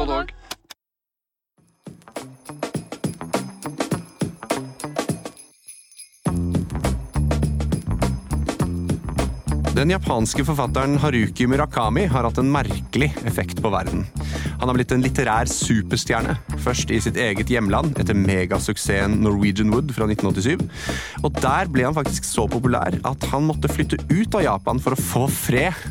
Prolog. Den japanske forfatteren Haruki Murakami har hatt en merkelig effekt på verden. Han har blitt en litterær superstjerne, først i sitt eget hjemland etter megasuksessen Norwegian Wood fra 1987. Og der ble han faktisk så populær at han måtte flytte ut av Japan for å få fred.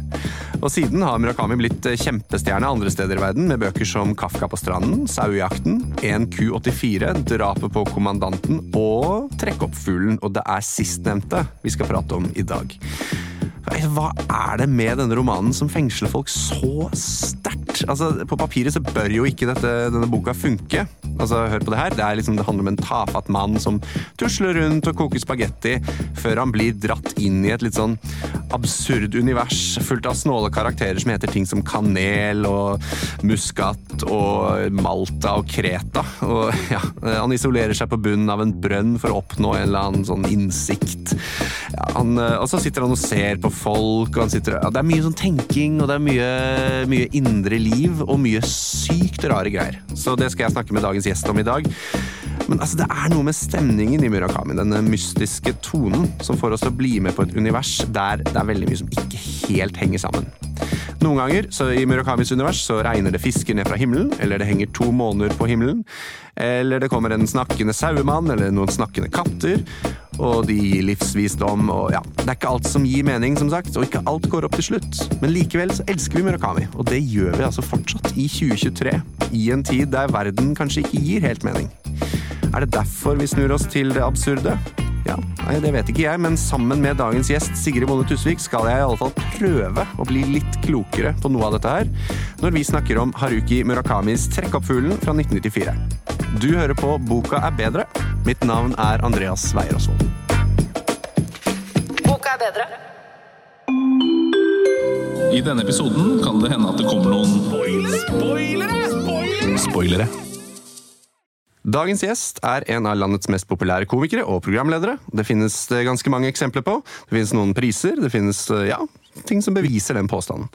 Og siden har Murakami blitt kjempestjerne andre steder i verden, med bøker som Kafka på stranden, Sauejakten, 1Q84, Drapet på kommandanten og Trekkoppfuglen. Og det er sistnevnte vi skal prate om i dag. Hva er det med denne romanen som fengsler folk så sterkt? Altså, På papiret så bør jo ikke dette, denne boka funke. Altså, Hør på det her. Det, liksom, det handler om en tafatt mann som tusler rundt og koker spagetti før han blir dratt inn i et litt sånn absurd univers fullt av snåle karakterer som heter ting som kanel og muskat og Malta og Kreta. Og ja, Han isolerer seg på bunnen av en brønn for å oppnå en eller annen sånn innsikt. Ja, han, og så sitter han og ser på folk, og han sitter, ja, det er mye sånn tenking, og det er mye, mye indre liv, og mye sykt rare greier. Så det skal jeg snakke med dagens gjest om i dag. Men altså, det er noe med stemningen i Murakami, denne mystiske tonen, som får oss til å bli med på et univers der det er veldig mye som ikke helt henger sammen. Noen ganger så i Murakamis univers så regner det fisker ned fra himmelen, eller det henger to måner på himmelen, eller det kommer en snakkende sauemann eller noen snakkende katter, og de gir livsvisdom og ja, det er ikke alt som gir mening, som sagt, og ikke alt går opp til slutt. Men likevel så elsker vi Murakami, og det gjør vi altså fortsatt i 2023, i en tid der verden kanskje ikke gir helt mening. Er det derfor vi snur oss til det absurde? Ja, nei, Det vet ikke jeg, men sammen med dagens gjest Sigrid Bonde Tusvik skal jeg i alle fall prøve å bli litt klokere på noe av dette her, når vi snakker om Haruki Murakamis 'Trekkoppfuglen' fra 1994. Du hører på Boka er bedre. Mitt navn er Andreas Weier Osvold. Boka er bedre. I denne episoden kan det hende at det kommer noen Spoilere. Dagens gjest er en av landets mest populære komikere og programledere. Det finnes det ganske mange eksempler på. Det finnes noen priser, det finnes ja, ting som beviser den påstanden.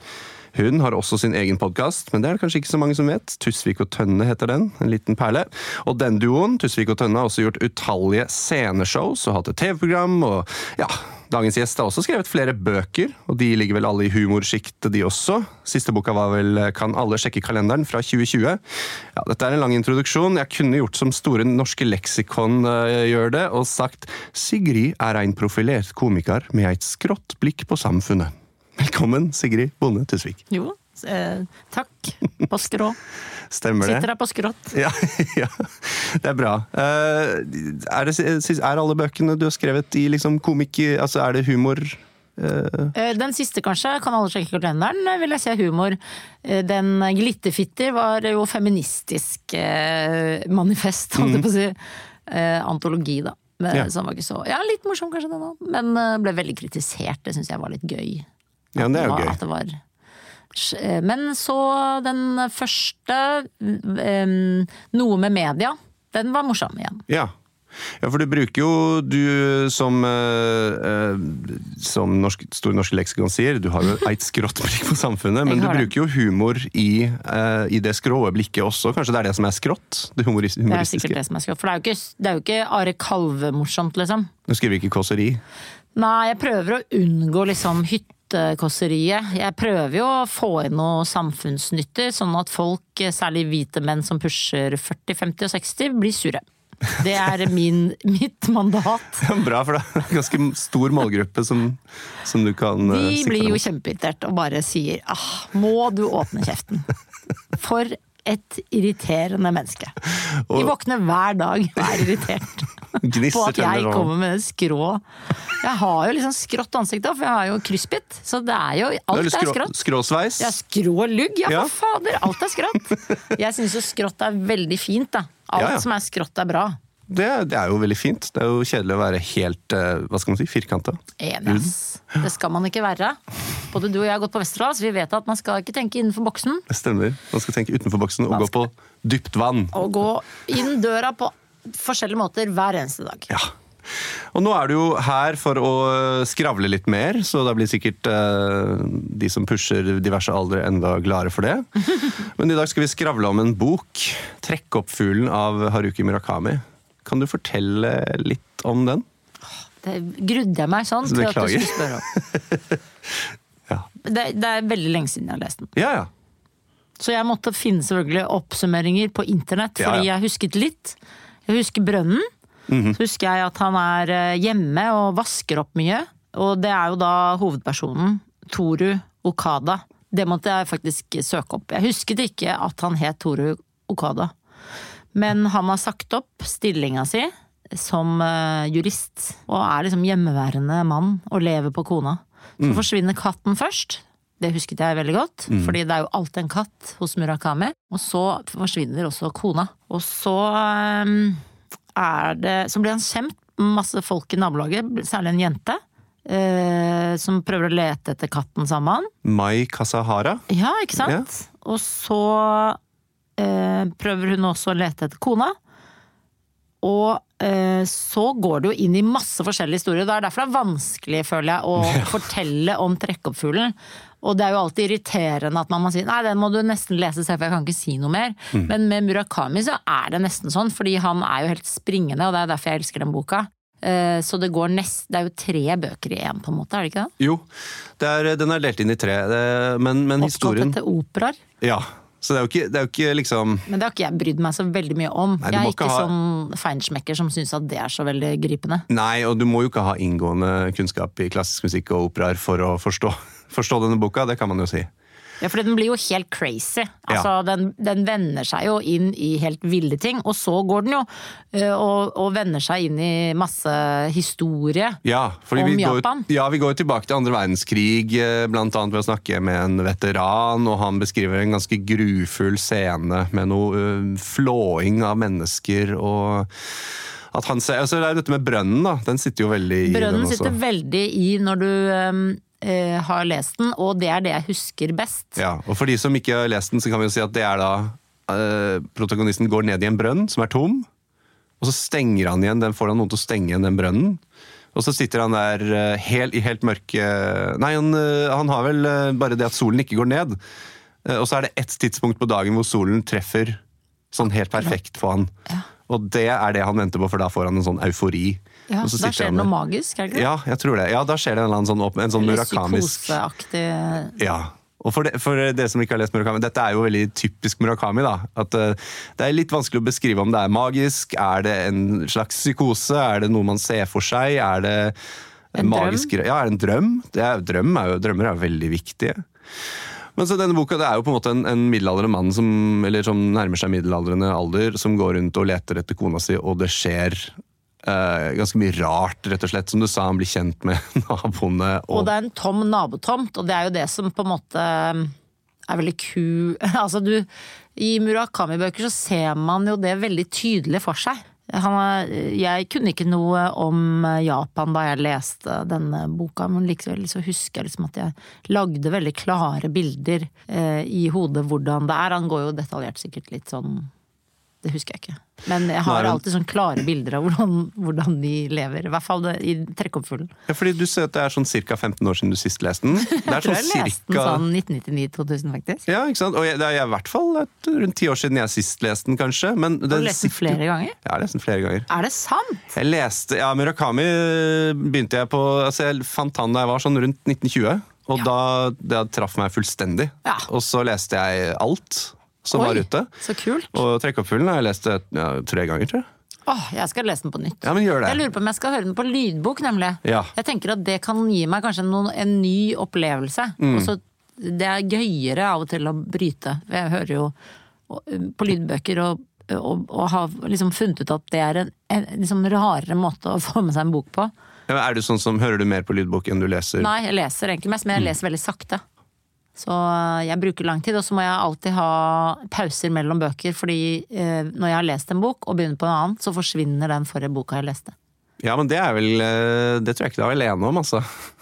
Hun har også sin egen podkast, men det er det kanskje ikke så mange som vet. Tusvik og Tønne heter den. En liten perle. Og den duoen, Tusvik og Tønne, har også gjort utallige sceneshows og hatt et TV-program. og ja, Dagens gjest har også skrevet flere bøker, og de ligger vel alle i humorsjiktet, de også. Siste boka var vel 'Kan alle sjekke kalenderen?' fra 2020. Ja, Dette er en lang introduksjon. Jeg kunne gjort som Store norske leksikon uh, gjør det, og sagt 'Sigrid er ein profilert komiker med et skrått blikk på samfunnet'. Velkommen, Sigrid Bonde Tusvik. Jo, eh, takk. På skrå. Stemmer det? Sitter her på skrått. Ja, ja, det er bra. Uh, er, det, er, alle bøkene du har skrevet i liksom komik... Altså, er det humor? Uh... Den siste, kanskje. Kan alle sjekke kalenderen? Vil jeg si humor. Den Glitterfitter var jo feministisk manifest, holdt jeg på å si. Antologi, da. Men, ja. Som var ikke så Ja, litt morsom kanskje, den òg. Men ble veldig kritisert. Det syns jeg var litt gøy. Ja, det er jo gøy. At det var men så den første, um, noe med media, den var morsom igjen. Ja. ja for du bruker jo, du som, uh, som norsk, Store norske leksikon sier, du har jo eit skrått blikk på samfunnet, men du bruker jo humor i, uh, i det skrå blikket også. Kanskje det er det som er skrått? Det, humoristiske? Det er sikkert det som er skrått, for det er jo ikke, det er jo ikke Are Kalve-morsomt, liksom. Du skriver ikke kåseri? Nei, jeg prøver å unngå liksom hytte kåseriet. Jeg prøver jo å få inn noe samfunnsnyttig, sånn at folk, særlig hvite menn som pusher 40, 50 og 60, blir sure. Det er min, mitt mandat. Bra, for det er en ganske stor målgruppe som, som du kan De blir jo kjempeirritert og bare sier ah, må du åpne kjeften. For et irriterende menneske. De våkner hver dag og er irritert på at jeg kommer med skrå. Jeg har jo liksom skrått ansikt for jeg har jo kryssbitt. Så det er jo alt er skrått. Skråsveis? Ja, skrå lugg. Ja, for fader, alt er skrått. Jeg syns jo skrått er veldig fint, da. Alt ja, ja. som er skrått er bra. Det, det, er jo veldig fint. Det er jo kjedelig å være helt eh, hva skal man si, firkanta. Enig. Det skal man ikke være. Både du og jeg har gått på Westerdals, vi vet at man skal ikke tenke innenfor boksen. Det stemmer. Man skal tenke utenfor boksen og gå på dypt vann. Og gå inn døra på forskjellige måter hver eneste dag. Ja. Og nå er du jo her for å skravle litt mer, så da blir sikkert eh, de som pusher diverse aldre enda gladere for det. Men i dag skal vi skravle om en bok, 'Trekk opp fuglen' av Haruki Murakami. Kan du fortelle litt om den? Det grudde jeg meg sånn til at du skulle spørre om. ja. det, det, er veldig lenge siden jeg har lest den. Ja, ja. Så jeg måtte finne selvfølgelig oppsummeringer på internett, fordi jeg husket litt. Jeg husker Brønnen. Mm -hmm. Så husker jeg at han er eh, hjemme og vasker opp mye. Og det er jo da hovedpersonen, Toru Okada. Det måtte jeg faktisk søke opp. Jeg husket ikke at han het Toru Okada. Men han har sagt opp stillinga si som eh, jurist, og er liksom hjemmeværende mann og lever på kona. Så mm. forsvinner katten først. Det husket jeg veldig godt, mm. fordi det er jo alltid en katt hos Murakami. Og så forsvinner også kona. Og så um, er det Så blir han kjent masse folk i nabolaget, særlig en jente. Eh, som prøver å lete etter katten sammen. Mai Kasahara. Ja, ikke sant. Ja. Og så eh, prøver hun også å lete etter kona. Og eh, så går det jo inn i masse forskjellige historier. Det er derfor det er vanskelig, føler jeg, å fortelle om trekkoppfuglen. Og det er jo alltid irriterende at man må si nei, den må du nesten lese selv, for jeg kan ikke si noe mer. Mm. Men med Murakami så er det nesten sånn, fordi han er jo helt springende, og det er derfor jeg elsker den boka. Eh, så det, går nest, det er jo tre bøker i én, på en måte, er det ikke det? Jo, det er, den er delt inn i tre, men, men historien Oppkalt etter operaer? Ja. Så det er, ikke, det er jo ikke liksom Men det har ikke jeg brydd meg så veldig mye om. Nei, jeg er ikke ha... sånn feinschmecker som syns at det er så veldig gripende. Nei, og du må jo ikke ha inngående kunnskap i klassisk musikk og operaer for å forstå forstå denne boka, det kan man jo si. Ja, for den blir jo helt crazy. Altså, ja. den, den, vender seg jo inn i helt ville ting. Og så går den jo uh, og, og, vender seg inn i masse historie ja, om vi Japan. Går, ja, vi går tilbake til andre verdenskrig, eh, blant annet ved å snakke med en veteran. Og han beskriver en ganske grufull scene med noe uh, flåing av mennesker og at han ser, altså det er dette med brønnen, da. Den sitter jo veldig i brønnen den også. Brønnen sitter veldig i når du um uh, har lest den, og det er det jeg husker best. Ja, og For de som ikke har lest den, så kan vi jo si at det er da eh, Protagonisten går ned i en brønn som er tom, og så stenger han igjen, den får han noen til å stenge igjen den brønnen. Og så sitter han der uh, helt, i helt mørke Nei, han, han, har vel bare det at solen ikke går ned. Og så er det ett tidspunkt på dagen hvor solen treffer sånn helt perfekt på han. Ja. Og det er det han venter på, for da får han en sånn eufori. Ja, Da skjer det noe magisk, er det ikke? Ja, jeg tror det. Ja, da skjer det en, eller sånn, en sånn murakamisk psykoseaktig Ja. Og for, det, for det som ikke har lest Murakami, dette er jo veldig typisk Murakami. da, at uh, Det er litt vanskelig å beskrive om det er magisk, er det en slags psykose, er det noe man ser for seg, er det en magisk drøm? Ja, er det en drøm? Det er, drøm er jo, drømmer er jo veldig viktige. Men så denne boka det er jo på en måte en, en middelaldrende mann som, som nærmer seg middelaldrende alder, som går rundt og leter etter kona si, og det skjer Uh, ganske mye rart, rett og slett. Som du sa, han blir kjent med naboene. Og... og det er en tom nabotomt, og det er jo det som på en måte um, er veldig ku... altså du, I Murakami-bøker så ser man jo det veldig tydelig for seg. Han, jeg kunne ikke noe om Japan da jeg leste denne boka, men likevel så husker jeg liksom at jeg lagde veldig klare bilder eh, i hodet hvordan det er. Han går jo detaljert sikkert litt sånn det husker jeg ikke. Men jeg har alltid sånn klare bilder av hvordan, hvordan de lever. I hvert fall det, i Trekkoppfuglen. Ja, fordi du sier at det er sånn ca. 15 år siden du sist leste den. Det er jeg tror sånn jeg leste den sånn 1999-2000, faktisk. Ja, ikke sant. Og det er i hvert fall rundt ti år siden jeg sist leste den, kanskje. Men den, har du lest den flere ganger? Ja, jeg har lest den flere ganger. Er det sant? Jeg leste, ja, Murakami begynte jeg på altså Jeg fant han da jeg var sånn rundt 1920. Og ja. da det traff meg fullstendig. Ja. Og så leste jeg alt som Oi, var ute. Så kult. Og Trekkoppfuglen har jeg lest ja, tre ganger, tror jeg. Åh, jeg skal lese den på nytt. Ja, men gjør det. Jeg lurer på om jeg skal høre den på lydbok, nemlig. Ja. Jeg tenker at det kan gi meg kanskje noen, en ny opplevelse. Mm. Også, det er gøyere av og til å bryte. Jeg hører jo på lydbøker og, og, og har liksom funnet ut at det er en, en liksom rarere måte å få med seg en bok på. Ja, er du sånn som Hører du mer på lydbok enn du leser? Nei, jeg leser egentlig mest, men jeg mm. leser veldig sakte. Så jeg bruker lang tid, og så må jeg alltid ha pauser mellom bøker. Fordi eh, når jeg har lest en bok og begynner på en annen, så forsvinner den forrige boka jeg leste. Ja, men det er vel eh, Det tror jeg ikke du er alene om, altså.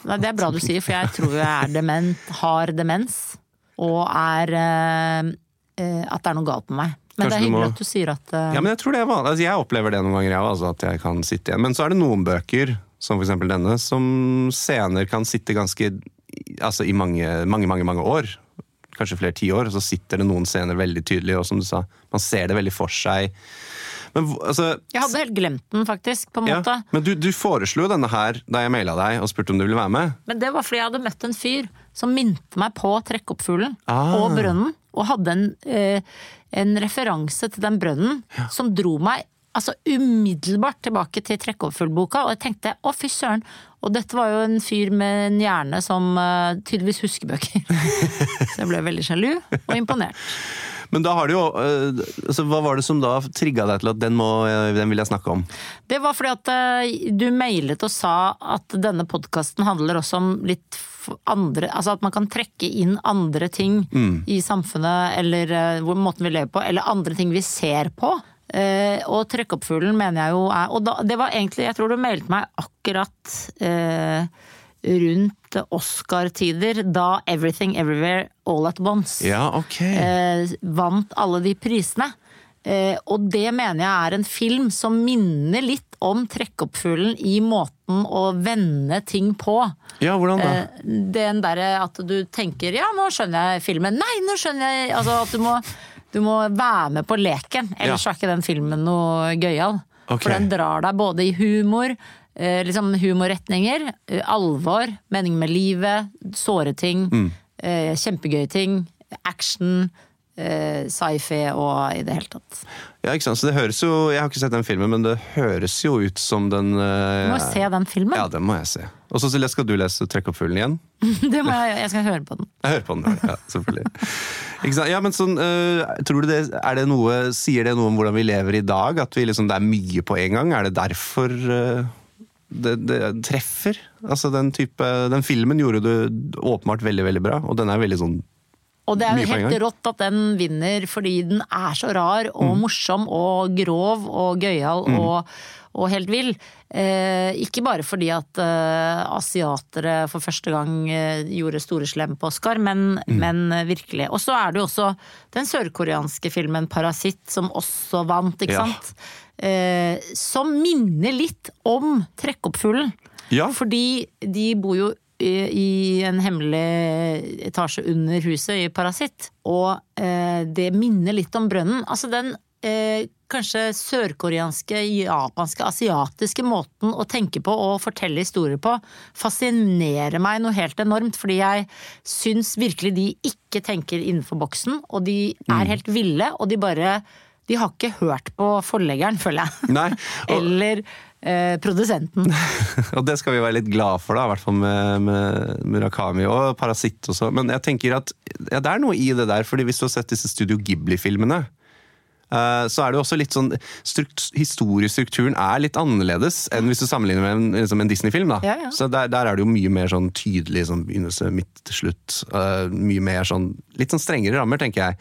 Nei, det er bra du sier, for jeg tror jeg er dement, har demens. Og er eh, eh, At det er noe galt med meg. Men det Kanskje er du må- hyggelig at du sier at eh, Ja, men jeg tror det er vanlig. Altså, jeg opplever det noen ganger, jeg, også, at jeg kan sitte igjen. Men så er det noen bøker, som eksempel denne, som senere kan sitte ganske altså, i mange, mange, mange, mange år. Kanskje flere tiår. Så sitter det noen scener veldig tydelig, og som du sa, man ser det veldig for seg. Men altså Jeg hadde helt glemt den, faktisk, på en ja, måte. Men du, du foreslo denne her da jeg maila deg og spurte om du ville være med. Men det var fordi jeg hadde møtt en fyr som minte meg på Trekkoppfuglen Ah. og brønnen. Og hadde en, eh, en referanse til den brønnen som dro meg altså umiddelbart tilbake til Trekkoverfuglboka, Og jeg tenkte å fy søren. Og dette var jo en fyr med en hjerne som uh, tydeligvis husker bøker. Så jeg ble veldig sjalu og imponert. Men da har du jo øh, altså, Hva var det som da trigga deg til at den, må, øh, den vil jeg snakke om? Det var fordi at eh, du mailet og sa at denne podkasten handler også om litt andre Altså at man kan trekke inn andre ting i samfunnet, eller eh, hvor måten vi lever på, eller andre ting vi ser på. Eh, og Trekkoppfuglen mener jeg jo er Og da, det var egentlig Jeg tror du meldte meg akkurat eh, rundt Oscar-tider, da Everything Everywhere All At Once Ja, ok. eh, vant alle de prisene. Eh, og det mener jeg er en film som minner litt om Trekkoppfuglen i måten å vende ting på. Ja, hvordan da? Eh, den derre at du tenker ja, nå skjønner jeg filmen. Nei, nå skjønner jeg Altså at du må, du må være med på leken. Ellers Ja. er ikke den filmen noe gøyal. Okay. For den drar deg både i humor, eh, liksom humorretninger, eh, alvor, mening med livet, såre ting, Mm. eh, kjempegøye ting, action, sci-fi og i det hele tatt. Ja, ikke sant? Så det høres jo, Jeg har ikke sett den filmen, men det høres jo ut som den Du øh, må se den filmen. Ja, den må jeg se. Og så skal du lese 'Trekk opp fuglen' igjen? Det må jeg, jeg skal høre på den. Jeg hører på den, ja, selvfølgelig. Ikke sant? Ja, men sånn, uh, tror du det, er det noe, Sier det noe om hvordan vi lever i dag? At vi liksom, det er mye på en gang? Er det derfor uh, det, det treffer? Altså den type Den filmen gjorde du åpenbart veldig, veldig bra, og den er veldig sånn Og det er jo helt rått at den vinner fordi den er så rar Mm. og morsom og grov og gøyal og, og helt vill. Eh, ikke bare fordi at eh, asiatere for første gang eh, gjorde store slem på Oscar, men, Mm. men eh, virkelig. Og så er det jo også den sørkoreanske filmen 'Parasitt' som også vant, ikke Ja. sant. Eh, som minner litt om Trekkoppfuglen. Ja. Fordi de bor jo i i en hemmelig etasje under huset i Parasitt, og eh, det minner litt om Brønnen. Altså den eh, kanskje sørkoreanske, japanske, asiatiske måten å tenke på og fortelle historier på fascinerer meg noe helt enormt, fordi jeg syns virkelig de ikke tenker innenfor boksen, og de er helt ville, og de bare De har ikke hørt på forleggeren, føler jeg. Nei. Og, Eller eh, produsenten. og det skal vi være litt glad for, da, i hvert fall med, med Murakami og Parasitt også. Men jeg tenker at ja, det er noe i det der, fordi hvis du har sett disse Studio Ghibli-filmene, så er det jo også litt sånn strukt, Historiestrukturen er litt annerledes enn hvis du sammenligner med en, liksom en Disney-film. da. Ja, ja. Så der, der er det jo mye mer sånn tydelig sånn begynnelse, midt, slutt. Uh, mye mer sånn Litt sånn strengere rammer, tenker jeg.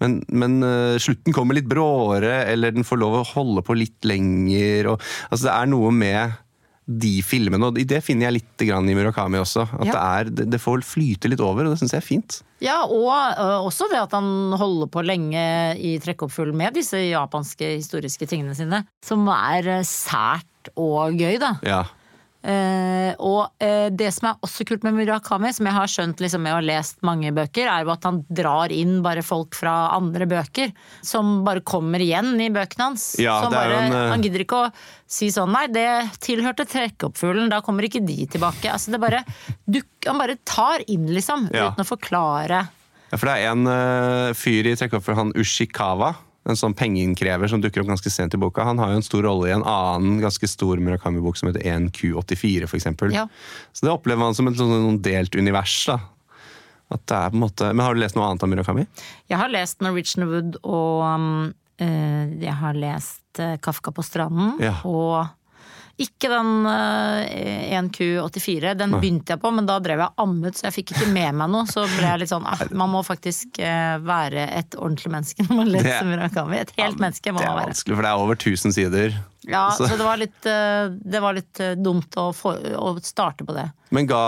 Men, men uh, slutten kommer litt bråere, eller den får lov å holde på litt lenger. Og, altså det er noe med de filmene, og det finner jeg litt grann i Murakami også. At Ja. det, er, det, det får flyte litt over, og det syns jeg er fint. Ja, og uh, også det at han holder på lenge i trekkoppfugl med disse japanske historiske tingene sine. Som er ø, sært og gøy, da. Ja. Eh, og eh, det som er også kult med Murakami, som jeg har skjønt liksom, med å ha lest mange bøker, er jo at han drar inn bare folk fra andre bøker. Som bare kommer igjen i bøkene hans. Ja, bare, en, uh... Han gidder ikke å si sånn nei, det tilhørte trekkoppfuglen, da kommer ikke de tilbake. Altså, det bare, du, han bare tar inn, liksom, Ja. uten å forklare. Ja, for det er en uh, fyr i trekkeoppfuglen, han Ushikawa, en sånn pengeinnkrever som dukker opp ganske sent i boka. Han har jo en stor rolle i en annen ganske stor Murakami-bok som heter 1Q84, for eksempel. Ja. Så det opplever man som et sånn sånn delt univers, da. At det er på en måte... Men har du lest noe annet av Murakami? Jeg har lest Norwegian Wood, og eh, jeg har lest eh, Kafka på stranden. Ja. Og ikke den uh, 1Q84. Den begynte jeg på, men da drev jeg ammet, så jeg fikk ikke med meg noe. Så ble jeg litt sånn ah, Man må faktisk uh, være et ordentlig menneske når man leser Det- Murakami. Et helt menneske må man være. Det er vanskelig, for det er over 1000 sider. Ja, Så- så det var litt, uh, det var litt eh, dumt å, få, å starte på det. Men ga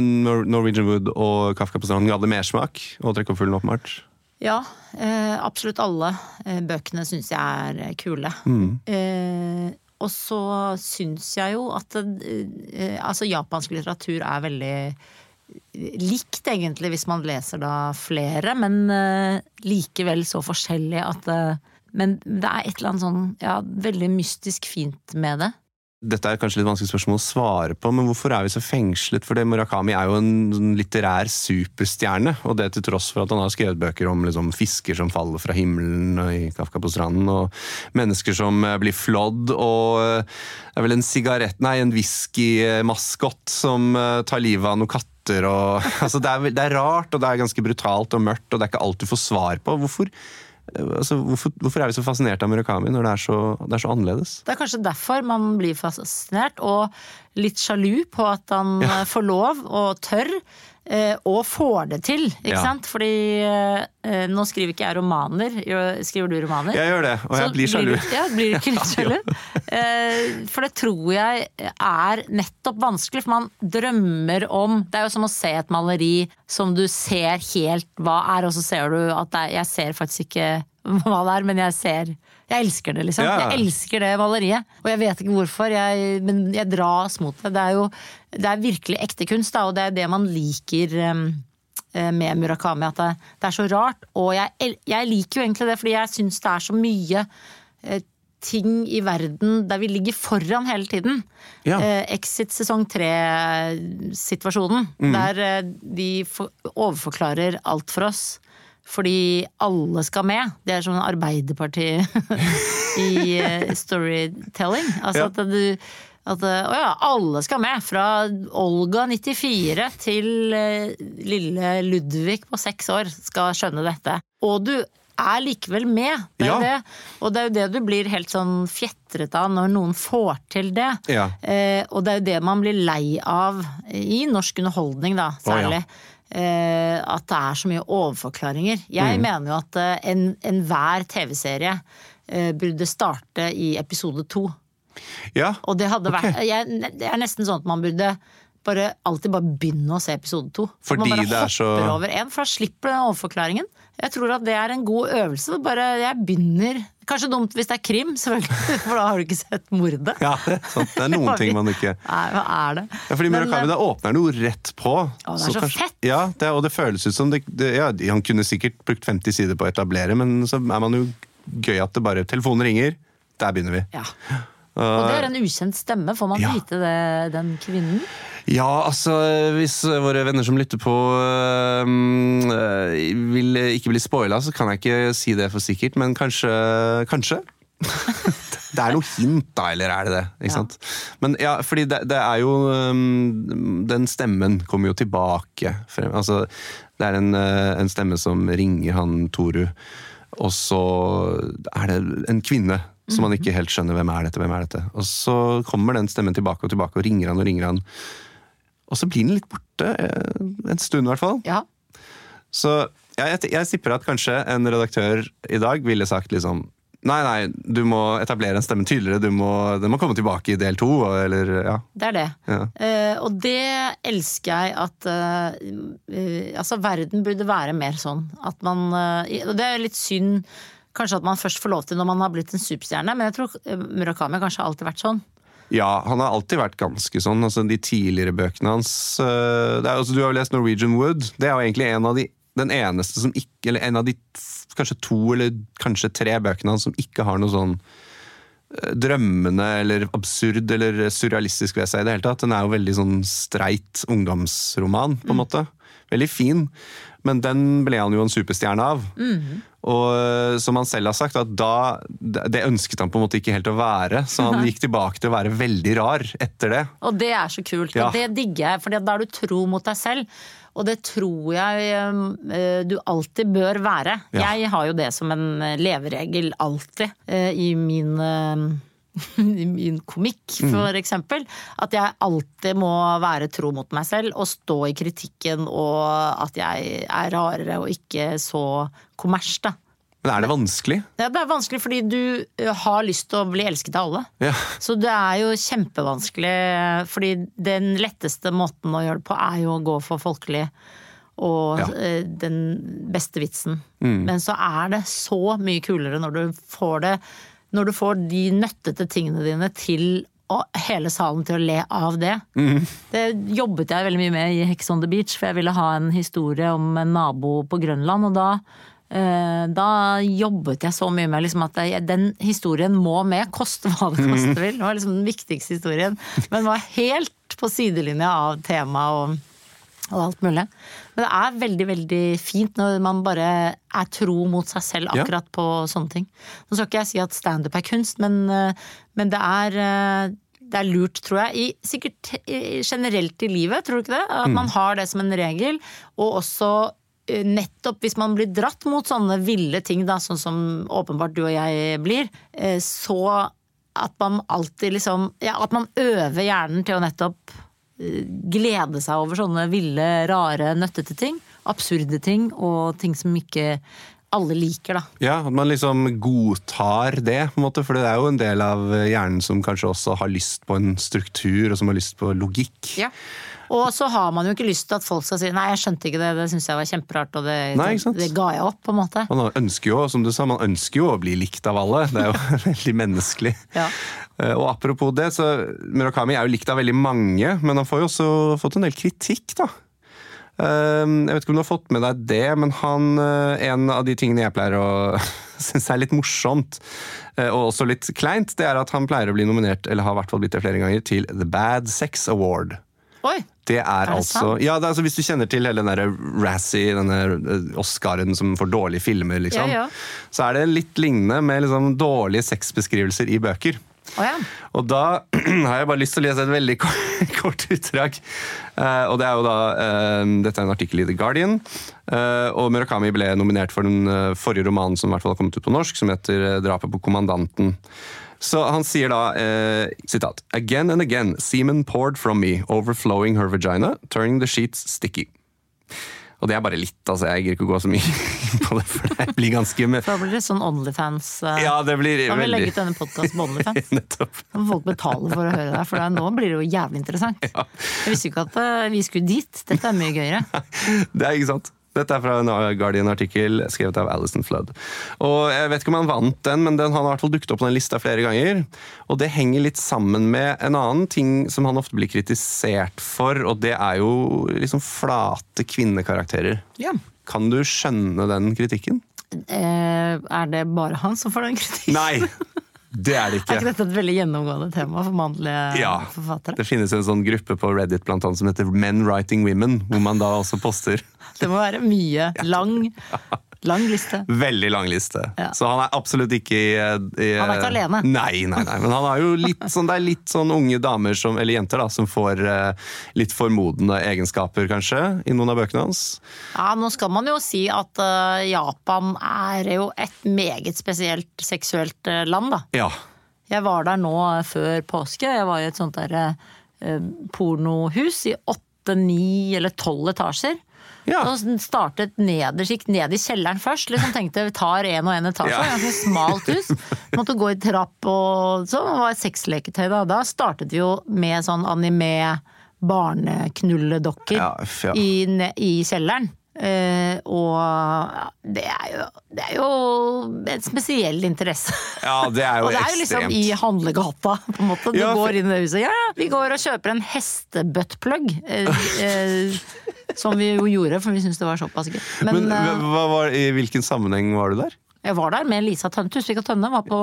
Norwegian Wood og Kafka på stranden ga det mersmak? Og fuglen, åpenbart? Ja, eh, absolutt alle eh, bøkene syns jeg er eh, kule. Eh, og så syns jeg jo at eh, altså japansk litteratur er veldig likt, egentlig, hvis man leser da flere, men eh, likevel så forskjellig at eh, Men det er et eller annet sånn ja, veldig mystisk fint med det. Dette er kanskje litt vanskelig spørsmål å svare på, men hvorfor er vi så fengslet? For det Murakami er jo en sånn litterær superstjerne, og det til tross for at han har skrevet bøker om liksom, fisker som faller fra himmelen og i Kafka på stranden, og mennesker som eh, blir flådd, og eh, det er vel en sigarett, nei, en whiskymaskott som eh, tar livet av noen katter. Og, altså, det, er, det er rart, og det er ganske brutalt og mørkt, og det er ikke alt du får svar på. Hvorfor, altså, hvorfor, hvorfor er vi så fascinert av Murakami når det er så, det er så annerledes? Det er kanskje derfor man blir fascinert, og litt sjalu på at han Ja. eh, får lov og tør. eh, Og får det til, ikke Ja. sant? Fordi eh, nå skriver ikke jeg romaner. Skriver du romaner? Jeg gjør det, og jeg Så blir sjalu. Ja, blir ikke litt sjalu? Eh, For det tror jeg er nettopp vanskelig, for man drømmer om Det er jo som å se et maleri som du ser helt hva er, og så ser du at er, jeg ser faktisk ikke hva det er, men jeg ser Jeg elsker det, liksom. Ja. Jeg elsker det maleriet. Og jeg vet ikke hvorfor, jeg, men jeg dras mot det. Det er jo det er virkelig ekte kunst, da, og det er det man liker um, eh, med Murakami. At det, det er så rart. Og jeg, jeg liker jo egentlig det, fordi jeg syns det er så mye uh, ting i verden der vi ligger foran hele tiden. Ja. Eh, Exit sesong tre-situasjonen. Der eh, de for, overforklarer alt for oss. Fordi alle skal med. Det er sånn Arbeiderparti i eh, storytelling. Altså Ja. at du at eh, å ja, alle skal med! Fra Olga 94 til eh, lille Ludvig på seks år skal skjønne dette. Og du er likevel med! Det er Ja. det. Og det er jo det du blir helt sånn fjetret av når noen får til det. Ja. Eh, og det er jo det man blir lei av i norsk underholdning, da, Å, særlig. Eh, at det er så mye overforklaringer. Mm. Jeg mener jo at enhver en TV-serie eh, burde starte i episode to. Ja, Og det hadde okay. vært jeg, Det er nesten sånn at man burde bare alltid bare begynne å se episode to. Fordi man bare det er så- hopper over en, for da slipper den overforklaringen. Jeg tror at det er en god øvelse. Bare jeg begynner Kanskje dumt hvis det er krim, selvfølgelig, for da har du ikke sett mordet. ja det, er sant. det er noen ting man ikke Nei, hva er det? Ja, fordi Murakami, eh, da åpner han jo rett på. Å, det er så fett. Ja, det, og det føles ut som det, det, ja, Han kunne sikkert brukt 50 sider på å etablere, men så er man jo gøy at det bare Telefonen ringer, der begynner vi. Ja. Og det er en ukjent stemme. Får man Ja. vite det, den kvinnen? Ja, altså hvis våre venner som lytter på øh, vil ikke bli spoila, så kan jeg ikke si det for sikkert, men kanskje Kanskje? det er noe hint, da, eller er det det? Ikke Ja. sant? Men ja, fordi det, det er jo um, Den stemmen kommer jo tilbake frem. Altså, det er en, en stemme som ringer han Toru, og så er det en kvinne som man ikke helt skjønner hvem er dette, hvem er dette. Og så kommer den stemmen tilbake og tilbake og ringer han og ringer han. Og så blir den litt borte, eh, en stund i hvert fall. Ja. Så ja, jeg, jeg tipper at kanskje en redaktør i dag ville sagt liksom Nei, nei, du må etablere en stemme tydeligere. Du må, den må komme tilbake i del to. Eller, ja. Det er det. Ja. Uh, og det elsker jeg at uh, uh, Altså, verden burde være mer sånn. At man Og det er litt synd kanskje at man først får lov til når man har blitt en superstjerne, men jeg tror eh, Murakami kanskje har alltid vært sånn. ja, han har alltid vært ganske sånn. Altså, de tidligere bøkene hans det er, altså, Du har jo lest Norwegian Wood. Det er jo egentlig en av de, den eneste som ikke Eller en av de kanskje to eller kanskje tre bøkene hans som ikke har noe sånn øh, drømmende eller absurd eller surrealistisk ved seg i det hele tatt. Den er jo veldig sånn streit ungdomsroman, på en måte. Veldig fin. Men den ble han jo en superstjerne av. Og øh, som han selv har sagt, at da Det ønsket han på en måte ikke helt å være, så han gikk tilbake til å være veldig rar etter det. Og det er så kult, Ja. og det digger jeg, for da er du tro mot deg selv. Og det tror jeg eh, du alltid bør være. Ja. Jeg har jo det som en eh, leveregel alltid eh, i min eh, i min komikk, Mm. for eksempel. At jeg alltid må være tro mot meg selv og stå i kritikken og at jeg er rarere og ikke så kommers, da. Men er det vanskelig? Ja, det er vanskelig fordi du har lyst til å bli elsket av alle. Ja. Så det er jo kjempevanskelig, fordi den letteste måten å gjøre det på er jo å gå for folkelig. og Ja. den beste vitsen. Men så er det så mye kulere når du får det Når du får de nøttete tingene dine til og hele salen til å le av det. Det jobbet jeg veldig mye med i Hex on the Beach, for jeg ville ha en historie om en nabo på Grønland. Og da, eh, da jobbet jeg så mye med liksom at jeg, den historien må med, koste hva det koste vil. Det var liksom den viktigste historien. Men var helt på sidelinja av temaet og alt mulig. Men det er veldig veldig fint når man bare er tro mot seg selv Ja. akkurat på sånne ting. Nå skal ikke jeg si at standup er kunst, men, eh, men det, er, eh, det er lurt, tror jeg, i, sikkert generelt i livet, tror du ikke det? At man har det som en regel, og også eh, nettopp hvis man blir dratt mot sånne ville ting, da, sånn som åpenbart du og jeg blir, så at man alltid liksom Ja, at man øver hjernen til å nettopp glede seg over sånne ville, rare, nøttete ting. Absurde ting, og ting som ikke alle liker, da. Ja, At man liksom godtar det, på en måte, for det er jo en del av hjernen som kanskje også har lyst på en struktur, og som har lyst på logikk. Og så har man jo ikke lyst til at folk skal si 'nei, jeg skjønte ikke det, det syns jeg var kjemperart', og det, Nei, det ga jeg opp, på en måte. Man ønsker jo, som du sa, man ønsker jo å bli likt av alle. Det er jo veldig menneskelig. Ja. Eh, Og apropos det, så Murakami er jo likt av veldig mange, men han får jo også fått en del kritikk, da. Eh, Jeg vet ikke om du har fått med deg det, men han, eh, en av de tingene jeg pleier å synes er litt morsomt, og også litt kleint, det er at han pleier å bli nominert, eller har i hvert fall blitt det flere ganger, til The Bad Sex Award. Oi! Det er, det altså? Ja, det er altså Hvis du kjenner til hele den der Razzie, denne eh, Oscaren som får dårlige filmer, liksom, Ja, ja. så er det litt lignende med liksom dårlige sexbeskrivelser i bøker. Oh, ja. Og da har jeg bare lyst til å lese et veldig kort, kort utdrag. Uh, og det er jo da uh, Dette er en artikkel i The Guardian. Uh, og Murakami ble nominert for den forrige romanen som i hvert fall har kommet ut på norsk, som heter 'Drapet på kommandanten'. Så han sier da eh, sitat Again and again, semen poured from me, overflowing her vagina, turning the sheets sticky. Og det er bare litt, altså. Jeg gidder ikke å gå så mye inn på det, for det blir ganske med Da blir det sånn Onlyfans. eh, Ja, det blir Kan vi veldig legge ut denne podkasten på Onlyfans? Nettopp. Da må folk betale for å høre det, for nå blir det jo jævlig interessant. Jeg visste ikke at eh, vi skulle dit. Dette er mye gøyere. Det er ikke sant. Dette er fra en Guardian-artikkel skrevet av Alison Flood. Og Jeg vet ikke om han vant den, men den han har i hvert fall dukket opp på den lista flere ganger. Og det henger litt sammen med en annen ting som han ofte blir kritisert for, og det er jo liksom flate kvinnekarakterer. Ja. Kan du skjønne den kritikken? Eh, er det bare han som får den kritikken? Nei! Det er det ikke. Er ikke dette et veldig gjennomgående tema for mannlige Ja, forfattere? Det finnes en sånn gruppe på Reddit blant annet, som heter Men Writing Women, hvor man da også poster Det må være mye. Lang, lang liste. Veldig lang liste. Ja. Så han er absolutt ikke i, i Han er ikke alene. Nei, nei, nei. Men han er jo litt sånn, det er litt sånn unge damer, som, eller jenter, da, som får uh, litt formodende egenskaper, kanskje, i noen av bøkene hans. Ja, nå skal man jo si at uh, Japan er jo et meget spesielt seksuelt uh, land, da. Ja. Jeg var der nå før påske. Jeg var i et sånt der eh, pornohus i åtte, ni eller tolv etasjer. Ja. Så startet nederst, ned i kjelleren først. Liksom tenkte vi tar en og en etasje. Ja. Ganske smalt hus. Måtte gå i trapp og sånn. Det var et sexleketøy da. Da startet vi jo med sånn anime barneknulledokker ja. i, i kjelleren. Eh, og det er, jo, det er jo en spesiell interesse. ja, det er jo ekstremt. Og det er jo liksom ekstremt. i handlegata, på en måte. Du Ja, for- går inn i det huset. Ja, ja, vi går og kjøper en hestebuttplug. Uh, som vi jo gjorde, for vi syntes det var såpass gøy. Men, Men var, i hvilken sammenheng var du der? jeg var der med Lisa Tønne. Tusvik og Tønne var på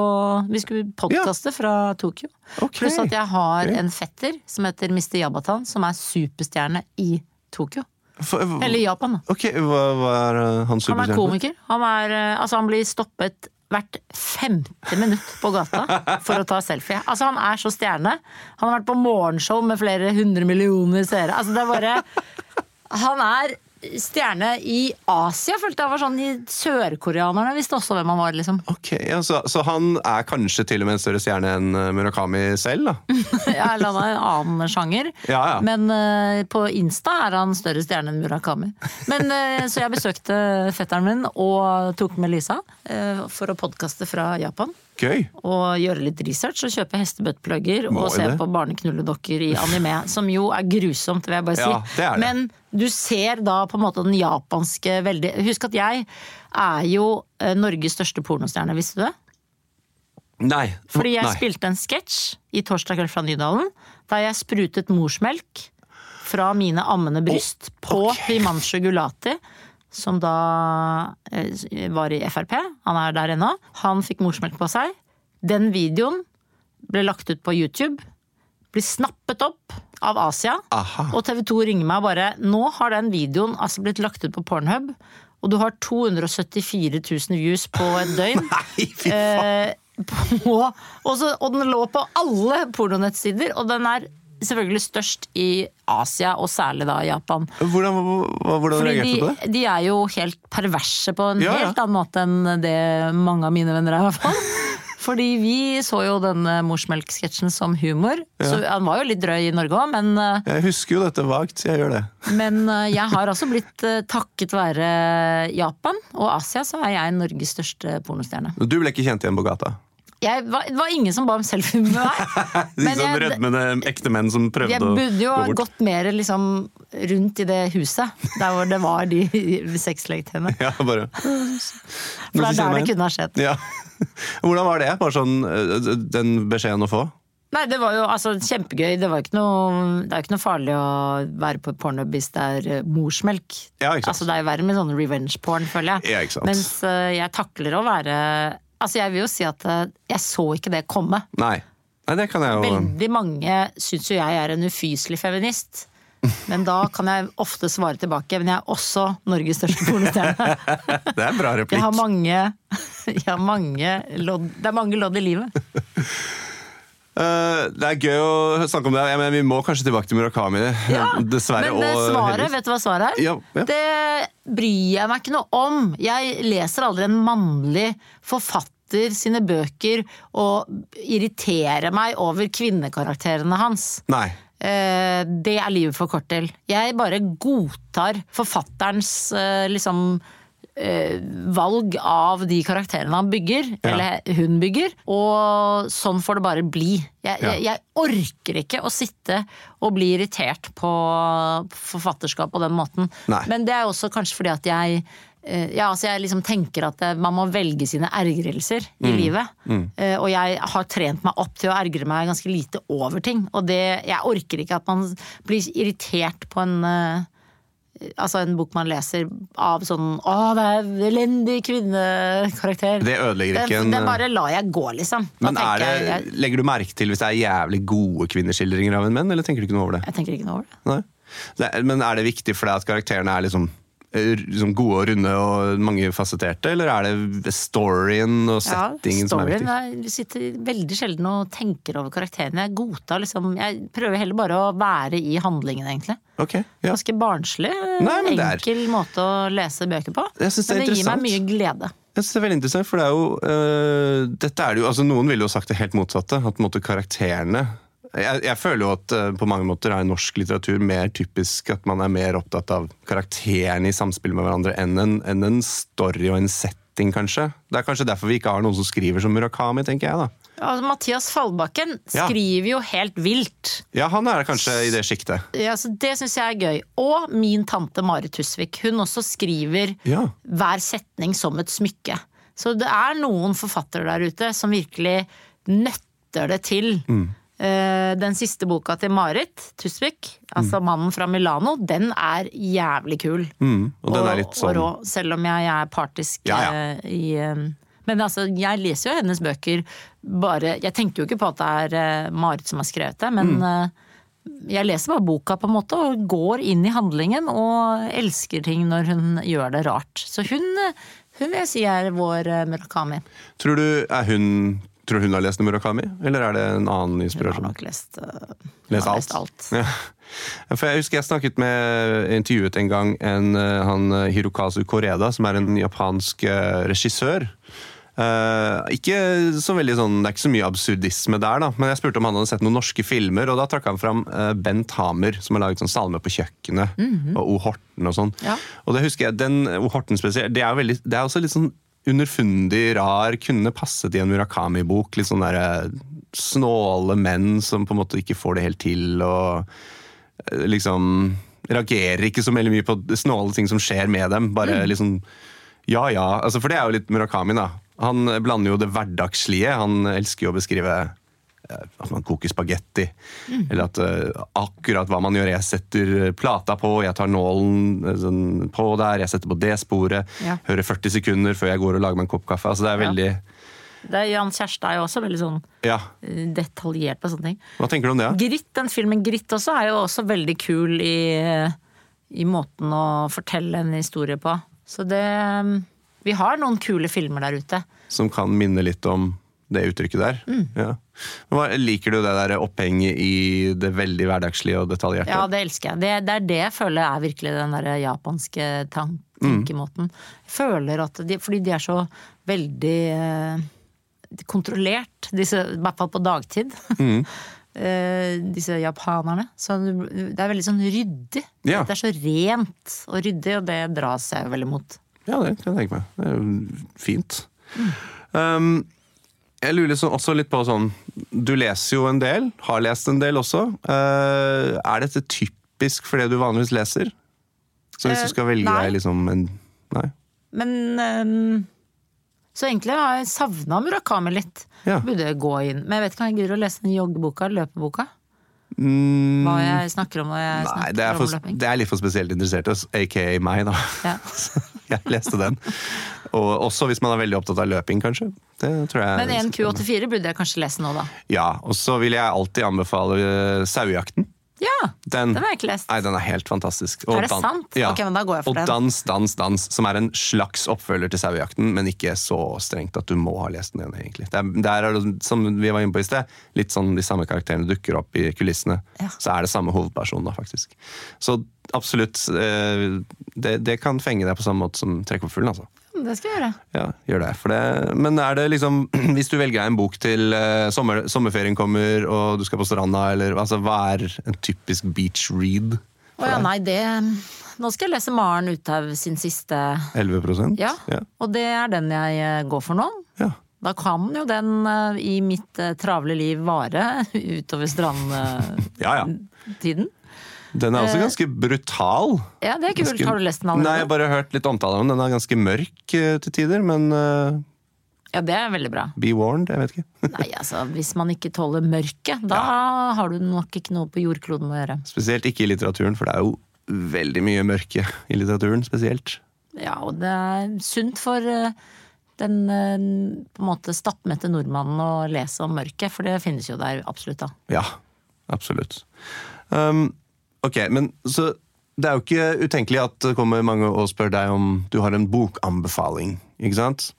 Vi skulle podkaste fra Tokyo. Okay. Pluss at jeg har en fetter som heter Mr. Jabatan, som er superstjerne i Tokyo. For, Eller Japan, da. Ok, hva er uh, hans Han er komiker. Han, er, eh, altså han blir stoppet hvert femte minutt på gata for å ta selfie. Altså Han er så stjerne. Han har vært på morgenshow med flere hundre millioner seere. Altså det er bare Han er stjerne i Asia, følte jeg var sånn. i Sørkoreanerne visste også hvem han var, liksom. Ok, ja, så, så han er kanskje til og med en større stjerne enn uh, Murakami selv, da? Ja, eller han er en annen sjanger. Ja, ja. Men uh, på Insta er han større stjerne enn Murakami. Men, uh, så jeg besøkte fetteren min og tok med Lisa uh, for å podkaste fra Japan. Gøy. og gjøre litt research og kjøpe hestebøtteplugger og se det. på barneknulledokker i anime, som jo er grusomt, vil jeg bare si. Ja, det er det. Men du ser da på en måte den japanske veldig Husk at jeg er jo eh, Norges største pornostjerne, visste du det? Nei. Fordi jeg Nei. spilte en sketsj i Torsdag kveld fra Nydalen, der jeg sprutet morsmelk fra mine ammende bryst på Himanshu Gulati, som da eh, var i Frp. Han er der ennå. Han fikk morsmelk på seg. Den videoen ble lagt ut på YouTube. Blir snappet opp av Asia. Aha. Og TV 2 ringer meg og bare Nå har den videoen altså blitt lagt ut på Pornhub, og du har 274 000 views på et døgn. Nei, fy faen. Eh, på, og, så, og den lå på alle pornonettsider, og den er selvfølgelig størst i Asia, og særlig da Japan. Hvordan, hvordan reagerte du på det? de, er jo helt perverse på en Ja, ja. helt annen måte enn det mange av mine venner er, i hvert fall. Fordi vi så jo denne morsmelksketsjen som humor. Så Han var jo litt drøy i Norge òg, men, eh, Jeg husker jo dette vagt, jeg gjør det. men eh, jeg har altså blitt eh, takket være Japan og Asia, så er jeg Norges største pornostjerne. Du ble ikke kjent igjen på gata? Jeg, var, det var ingen som ba om selfie med meg. De Men sånn rødmende ekte menn som prøvde å gå bort. Jeg burde jo ha gått mer liksom rundt i det huset, der hvor det var de sexleketøyene. Ja, bare For det er der det kunne ha skjedd. Ja. Hvordan var det? Bare sånn øh, den beskjeden å få? Nei, det var jo altså kjempegøy. Det, var noe, det er jo ikke noe farlig å være på pornhub hvis det er eh, morsmelk. Ja, ikke. Altså Det er jo verre med sånn revenge porn, føler jeg. Ja, ikke. Mens eh, jeg takler å være Altså Jeg vil jo si at eh, jeg så ikke det komme. Nei. Nei, det kan jeg jo Veldig mange syns jo jeg er en ufyselig feminist. Men da kan jeg ofte svare tilbake. Men jeg er også Norges største pornostjerne. Det er en bra replikk. Jeg har mange, jeg har mange lodd, Det er mange lodd i livet. Eh, det er gøy å snakke om det, ja, men vi må kanskje tilbake til Murakami. Dessverre. Men det og svaret, vet du hva svaret er? Ja, ja. Det bryr jeg meg ikke noe om. Jeg leser aldri en mannlig forfatter sine bøker og irriterer meg over kvinnekarakterene hans. Nei. Eh, Det er livet for kort til. Jeg bare godtar forfatterens eh, liksom eh, valg av de karakterene han bygger, Ja. eller hun bygger, og sånn får det bare bli. Jeg, Ja. jeg, jeg orker ikke å sitte og bli irritert på forfatterskap på den måten. Nei. Men det er også kanskje fordi at jeg eh, ja, altså jeg liksom tenker at eh, man må velge sine ergrelser Mm. i livet. Mm. Og jeg har trent meg opp til å ergre meg ganske lite over ting. Og det, jeg orker ikke at man blir irritert på en eh, Altså en bok man leser av sånn 'Å, det er elendig kvinnekarakter'. Det ødelegger ikke en- den bare lar jeg gå, liksom. Da Men er det, jeg, legger du merke til hvis det er jævlig gode kvinneskildringer av en menn, eller tenker du ikke noe over det? jeg tenker ikke noe over det. Nei. Men er det viktig for deg at karakterene er liksom, eh, liksom gode og runde og mangefasetterte, eller er det storyen og settingen som er storyen, viktig? Jeg sitter veldig sjelden og tenker over karakterene. Jeg godtar liksom Jeg prøver heller bare å være i handlingen, egentlig. Ok, ja. Ganske barnslig. Nei, men det er- enkel måte å lese bøker på. Synes det men det gir meg mye glede. Jeg synes det er veldig interessant, for det er jo øh, Dette er det jo, altså Noen ville jo sagt det helt motsatte. At måte karakterene jeg, jeg føler jo at øh, på mange måter er norsk litteratur mer typisk at man er mer opptatt av karakterene i samspill med hverandre enn en, enn en story og en setting, kanskje. Det er kanskje derfor vi ikke har noen som skriver som Murakami, tenker jeg da. Altså, Mathias Fallbakken Ja. skriver jo helt vilt. Ja, han er kanskje i det sjiktet. Ja, så det syns jeg er gøy. Og min tante Marit Husvik. Hun også skriver Ja. hver setning som et smykke. Så det er noen forfattere der ute som virkelig nøtter det til. Mm. Eh, Den siste boka til Marit Tusvik, altså Mm. 'Mannen fra Milano', den er jævlig kul. Mm, og den og, litt og sånn rå, selv om jeg er partisk Ja, ja. eh, i eh, Men altså, jeg leser jo hennes bøker bare Jeg tenker jo ikke på at det er eh, Marit som har skrevet det, men Mm. eh, jeg leser bare boka på en måte og går inn i handlingen og elsker ting når hun gjør det rart. Så hun, eh, hun vil jeg si er vår Murakami. Tror du er hun Tror hun har lest Murakami, eller er det en annen Hun har inspirasjon? nok lest, uh, har alt. lest alt. Ja. For jeg husker jeg snakket med, intervjuet en gang en, han Hirokazu Koreda, som er en japansk regissør. Eh, ikke så veldig sånn, Det er ikke så mye absurdisme der, da, men jeg spurte om han hadde sett noen norske filmer, og da trakk han fram uh, Bent Hamer, som har laget sånn 'Salme på kjøkkenet', og O. Horten og sånn. Ja. Og det husker jeg, den O. Horten spesielt, det er, veldig, det er også litt sånn underfundig, rar, kunne passet i en Murakami-bok. Litt sånn derre snåle menn som på en måte ikke får det helt til, og eh, liksom reagerer ikke så veldig mye på snåle ting som skjer med dem. Bare liksom ja ja. Altså, for det er jo litt Murakami, da. Han blander jo det hverdagslige. Han elsker jo å beskrive eh, at man koker spagetti. Eller at uh, akkurat hva man gjør. Jeg setter plata på, jeg tar nålen eh, sånn, på der, jeg setter på det sporet. Ja. Hører 40 sekunder før jeg går og lager meg en kopp kaffe. Altså, det er Ja. veldig Det er Jan Kjærstad er jo også veldig sånn Ja. detaljert på sånne ting. Hva tenker du om det? Ja? Gritt, den filmen Gritt også er jo også veldig kul i, i måten å fortelle en historie på. Så det Vi har noen kule filmer der ute. Som kan minne litt om det uttrykket der? Mm. Ja. Liker du det der opphenget i det veldig hverdagslige og detaljerte? Ja, det elsker jeg. Det, det er det jeg føler er virkelig den der japanske tenkemåten. Jeg føler at de, Fordi de er så veldig eh, kontrollert, disse, i hvert fall på dagtid. Eh, disse japanerne. Så det er veldig sånn ryddig. Ja. Det er så rent og ryddig, og det dras jeg veldig mot. Ja, det kan jeg tenke meg. Det er jo fint. Um, jeg lurer liksom også litt på sånn Du leser jo en del, har lest en del også. Uh, er dette typisk for det du vanligvis leser? Så hvis Eh, du skal velge deg liksom en Nei? Men um, Så egentlig har jeg savna Murakami litt. Ja. Burde gå inn. Men jeg vet ikke om jeg gidder å lese den joggeboka, løpeboka. Mm, Hva jeg snakker om når jeg nei, snakker det er, om løping. det er litt for spesielt interesserte, aka meg, da. Ja. jeg leste den. Og også hvis man er veldig opptatt av løping, kanskje. Det tror jeg Men en Q84 burde jeg kanskje lese nå, da. Ja, og så vil jeg alltid anbefale uh, Sauejakten. Ja! Den, Den har jeg ikke lest. Nei, den er helt fantastisk. Er det sant? Ok, men da går jeg for og den. Dans, dans, dans, som er en slags oppfølger til Sauejakten, men ikke så strengt at du må ha lest den igjen, egentlig. Det der er det, som vi var inne på i sted, litt sånn de samme karakterene dukker opp i kulissene. Ja. Så er det samme hovedperson, da, faktisk. Så absolutt, eh, det, det kan fenge deg på samme måte som Trekkfuglen, altså. Det skal jeg gjøre. Ja, gjør det. For det. Men er det liksom Hvis du velger en bok til eh, sommer, sommerferien kommer, og du skal på stranda, eller altså, hva er en typisk beach read? Å ja, nei, det Nå skal jeg lese Maren Uthaug sin siste 11 Ja, Ja. og det er den jeg eh, går for nå. ja. Da kan jo den eh, i mitt travle liv vare utover strandtiden. Ja, ja. Den er også Eh, ganske brutal. Ja, det er kult. Ganske- Har du lest den allerede? Nei, jeg bare har hørt litt omtale om den. Den er ganske mørk eh, til tider, men eh, Ja, det er veldig bra. be warned, jeg vet ikke. Nei, altså, hvis man ikke tåler mørket, da har du nok ikke noe på jordkloden å gjøre. Spesielt ikke i litteraturen, for det er jo veldig mye mørke i litteraturen, spesielt. Ja, og det er sunt for den på en måte stappmette nordmannen å lese om mørket, for det finnes jo der absolutt, da. Ja, absolutt. Um, ok, men så det er jo ikke utenkelig at det kommer mange og spør deg om du har en bokanbefaling. ikke sant?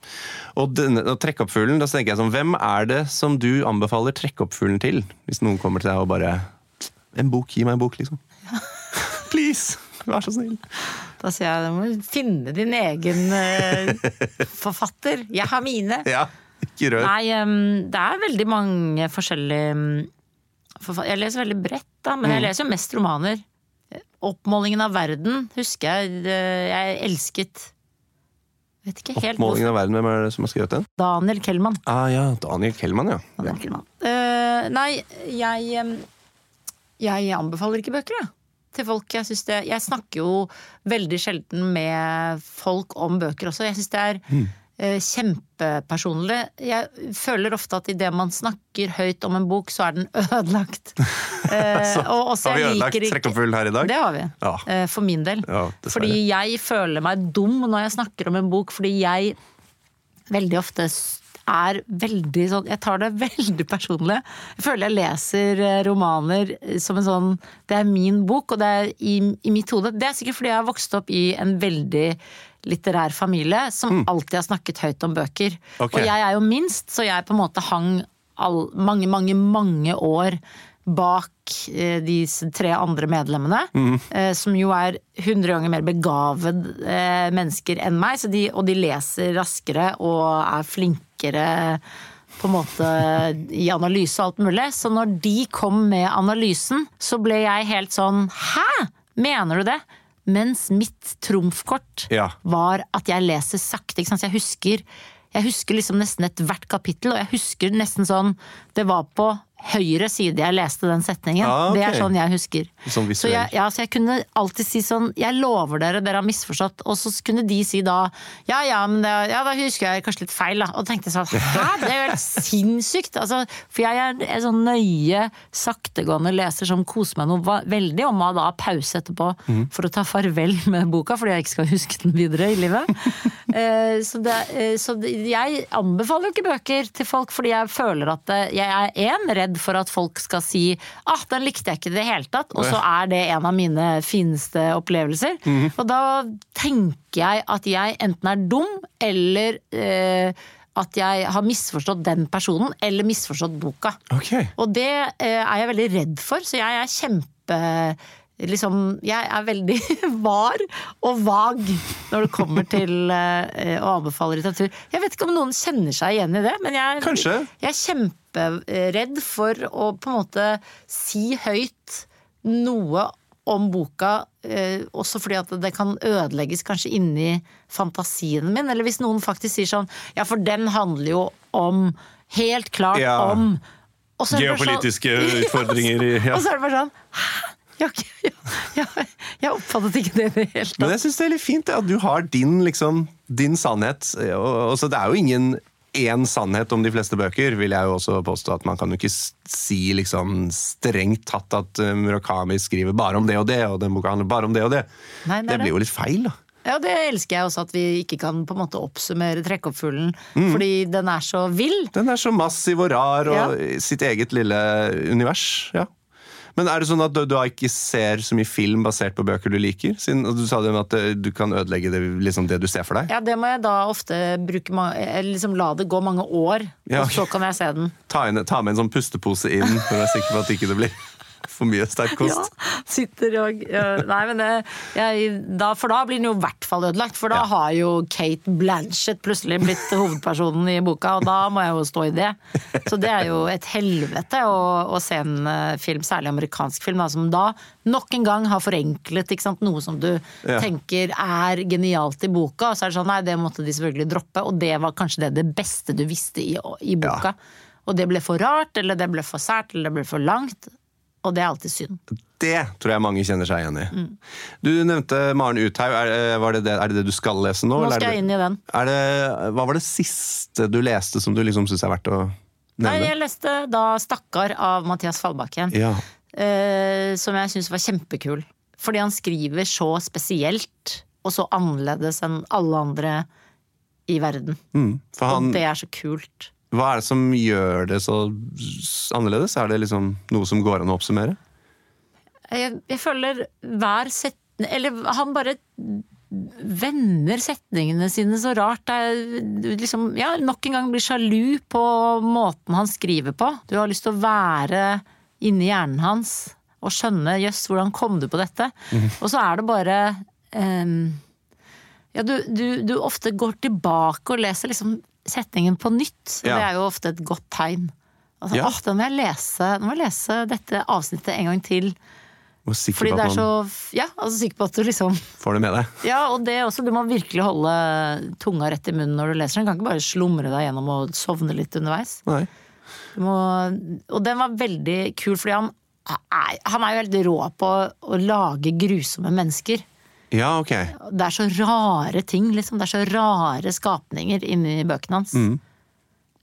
Og denne, og Trekkoppfuglen, da tenker jeg sånn, hvem er det som du anbefaler Trekkoppfuglen til? Hvis noen kommer til deg og bare En bok, gi meg en bok, liksom. Please! Vær så snill. Da sier jeg du må finne din egen eh, forfatter. Jeg har mine. Ja, ikke rør. Nei, det er veldig mange forskjellige forfatter. forfa- Jeg leser veldig bredt, da, men Mm. jeg leser jo mest romaner. Oppmålingen av verden husker jeg jeg elsket. Vet ikke helt Oppmålingen av verden, hvem er det som har skrevet den? Daniel Kellmann. Ah ja, Daniel Kellmann, ja. Daniel Kellmann. Uh, nei, jeg Jeg anbefaler ikke bøker, jeg. Til folk. Jeg, det, jeg snakker jo veldig sjelden med folk om bøker også. Jeg syns det er Mm. Eh, kjempepersonlig. Jeg føler ofte at idet man snakker høyt om en bok, så er den ødelagt. Eh, og Har vi ødelagt ikke- Trekkoppfuglen her i dag? Det har vi. Ja. Eh, for min del. Ja, fordi jeg føler meg dum når jeg snakker om en bok, fordi jeg veldig ofte er veldig sånn Jeg tar det veldig personlig. Jeg føler jeg leser romaner som en sånn Det er min bok, og det er i, i mitt hode. Det er sikkert fordi jeg har vokst opp i en veldig litterær familie som alltid har snakket høyt om bøker. Okay. Og jeg er jo minst, så jeg på en måte hang all, mange, mange, mange år bak eh, de tre andre medlemmene, Mm. eh, som jo er 100 ganger mer begavet eh, mennesker enn meg, så de, og de leser raskere og er flinkere på en måte i analyse og alt mulig. Så når de kom med analysen, så ble jeg helt sånn Hæ?! Mener du det? Mens mitt trumfkort Ja. var at jeg leser sakte. Jeg husker, jeg husker liksom nesten ethvert kapittel, og jeg husker nesten sånn Det var på høyre side jeg leste den setningen. Ah, okay. Det er sånn jeg husker. Sånn så, jeg, ja, så jeg kunne alltid si sånn Jeg lover dere, dere har misforstått. Og så kunne de si da Ja ja, men det, ja, da husker jeg kanskje litt feil, da. Og tenkte sånn Hæ, det er jo helt sinnssykt! Altså, for jeg er en sånn nøye, saktegående leser som koser meg noe veldig, og må da ha pause etterpå mm. for å ta farvel med boka, fordi jeg ikke skal huske den videre i livet. Eh, så det, eh, så det, jeg anbefaler jo ikke bøker til folk, fordi jeg føler at det, jeg er en redd for at folk skal si ah, den likte jeg ikke i det hele tatt, og så er det en av mine fineste opplevelser. Og da tenker jeg at jeg enten er dum, eller eh, at jeg har misforstått den personen, eller misforstått boka. Okay. Og det eh, er jeg veldig redd for, så jeg er kjempe Liksom, jeg er veldig var og vag når det kommer til eh, å anbefale litteratur. Jeg vet ikke om noen kjenner seg igjen i det, men jeg, Kanskje. jeg er kjemperedd for å på en måte si høyt noe om boka, eh, også fordi at det kan ødelegges kanskje inni fantasien min. Eller hvis noen faktisk sier sånn Ja, for den handler jo om Helt klart Ja. om Geopolitiske sånn- utfordringer i ja. Og så er det bare sånn Hæ? Jeg, jeg, oppfattet ikke det i det hele Men jeg syns det er litt fint at du har din, liksom, din sannhet. Og, og så det er jo ingen én sannhet om de fleste bøker, vil jeg jo også påstå. at Man kan jo ikke si liksom strengt tatt at eh, Murakami skriver bare om det og det, og den boka handler bare om det og det. Nei, det det blir jo litt feil, da. Ja, det elsker jeg også, at vi ikke kan på en måte oppsummere Trekkoppfuglen. Mm. Fordi den er så vill. Den er så massiv og rar, og Ja. sitt eget lille univers. ja. Men er det sånn at du, du ikke ser så mye film basert på bøker du liker? Siden du sa det med at eh, du kan ødelegge det, liksom det du ser for deg. Ja, det må jeg da ofte bruke liksom la det gå mange år, Ja, og så kan jeg se den. Ta, inn, ta med en sånn pustepose inn for å være sikker på at ikke det blir for mye sterk kost. Ja, sitter og Nei, men det, jeg, da, For da blir den jo i hvert fall ødelagt. For da Ja. har jo Kate Blanchett plutselig blitt hovedpersonen i boka, og da må jeg jo stå i det. Så det er jo et helvete å, å se en eh, film, særlig amerikansk film, da, som da nok en gang har forenklet sant? noe som du Ja. tenker er genialt i boka, og så er det sånn nei, det måtte de selvfølgelig droppe, og det var kanskje det, det beste du visste i, i boka. Og det ble for rart, eller det ble for sært, eller det ble for langt. Og det er alltid synd. Det tror jeg mange kjenner seg igjen i. Mm. Du nevnte Maren Uthaug. Er, det- det det, er det det du skal lese nå? Nå skal det- jeg inn i den. Er det, hva var det siste du leste som du liksom syns er verdt å nevne? Nei, jeg leste da 'Stakkar' av Mathias Fallbakken, Ja. eh, som jeg syns var kjempekul. Fordi han skriver så spesielt, og så annerledes enn alle andre i verden. Mm. Han, Og det er så kult. Hva er det som gjør det så annerledes? Er det liksom noe som går an å oppsummere? Jeg, jeg føler hver setning Eller han bare vender setningene sine så rart. Er liksom, ja, nok en gang blir sjalu på måten han skriver på. Du har lyst til å være inni hjernen hans og skjønne jøss, hvordan kom du på dette? Og så er det bare um, Ja, du, du, du ofte går tilbake og leser liksom setningen på nytt. Og Ja. det er jo ofte et godt tegn. Altså, Ja. nå må jeg lese, må jeg lese dette avsnittet en gang til. Fordi det er så Ja, altså sikker på at du liksom får det med deg? Ja, og det også. Du må virkelig holde tunga rett i munnen når du leser den. Du kan ikke bare slumre deg gjennom og sovne litt underveis. Nei. Du må, og den var veldig kul, fordi han han er jo helt rå på å lage grusomme mennesker. Ja, ok. Det er så rare ting, liksom. Det er så rare skapninger inni bøkene hans. Mm.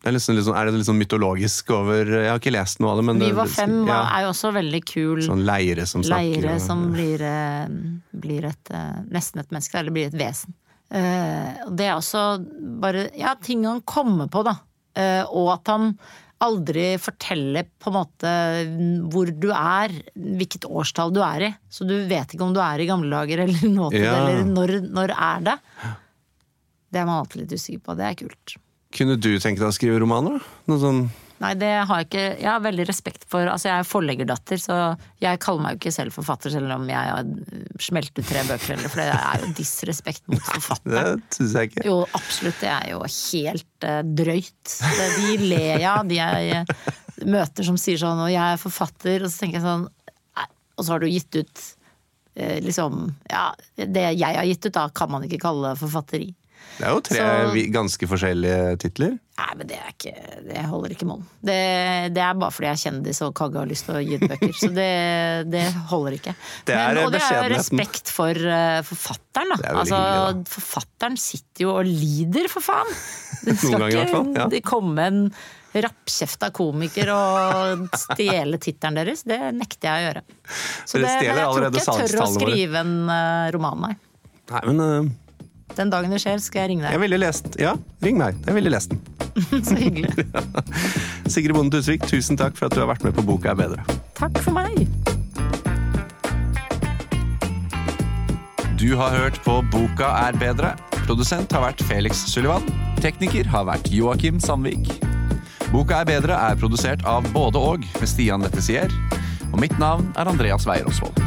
Det er, liksom, liksom, er det litt sånn mytologisk over Jeg har ikke lest noe av det, men Vi det- var fem ja, er jo også veldig kul. Sånn leire som snakker. leire som blir, eh, blir et, eh, nesten et menneske, eller blir et vesen. Eh, det er også bare ja, ting han kommer på, da. Og at han aldri fortelle på en måte hvor du er, hvilket årstall du er i. Så du vet ikke om du er i gamle dager eller nåtid, Ja. eller når, når er det. Det er man alltid litt usikker på. Det er kult. Kunne du tenke deg å skrive romaner? da? Noe sånn Nei, det har jeg ikke Jeg har veldig respekt for Altså, jeg er forleggerdatter, så jeg kaller meg jo ikke selv forfatter, selv om jeg har smelt ut tre bøker, eller for det er jo disrespekt mot forfatteren. Det syns jeg ikke. Jo, absolutt. Det er jo helt uh, drøyt. Det, de ler jeg av, de jeg møter som sier sånn 'og jeg er forfatter', og så tenker jeg sånn Og så har du gitt ut uh, liksom Ja, det jeg har gitt ut, da, kan man ikke kalle forfatteri. Det er jo tre Så- ganske forskjellige titler. Nei, men det er ikke Det holder ikke mål. Det, det er bare fordi jeg er kjendis og Kagge har lyst til å gi ut bøker. Så det, det holder ikke. Det men, og det er respekt for uh, forfatteren, da. Det er veldig Altså, hyggelig, forfatteren sitter jo og lider, for faen! Det skal Noen ganger i fall, ja. ikke det komme en rappkjefta komiker og stjele tittelen deres. Det nekter jeg å gjøre. Så det, jeg tror ikke jeg tør å skrive en eh, roman, nei. Nei, men øh, Den dagen det skjer, skal jeg ringe jeg deg. ville lest Ja, ring meg. Jeg ville lest den. Så hyggelig. Sigrid Bonde Tusvik, tusen takk for at du har vært med på Boka er bedre. Takk for meg. Du har hørt på Boka er bedre. Produsent har vært Felix Sullivan. Tekniker har vært Joakim Sandvik. Boka er bedre er produsert av både og med Stian Lettesier. Og mitt navn er Andreas Weier Osvold.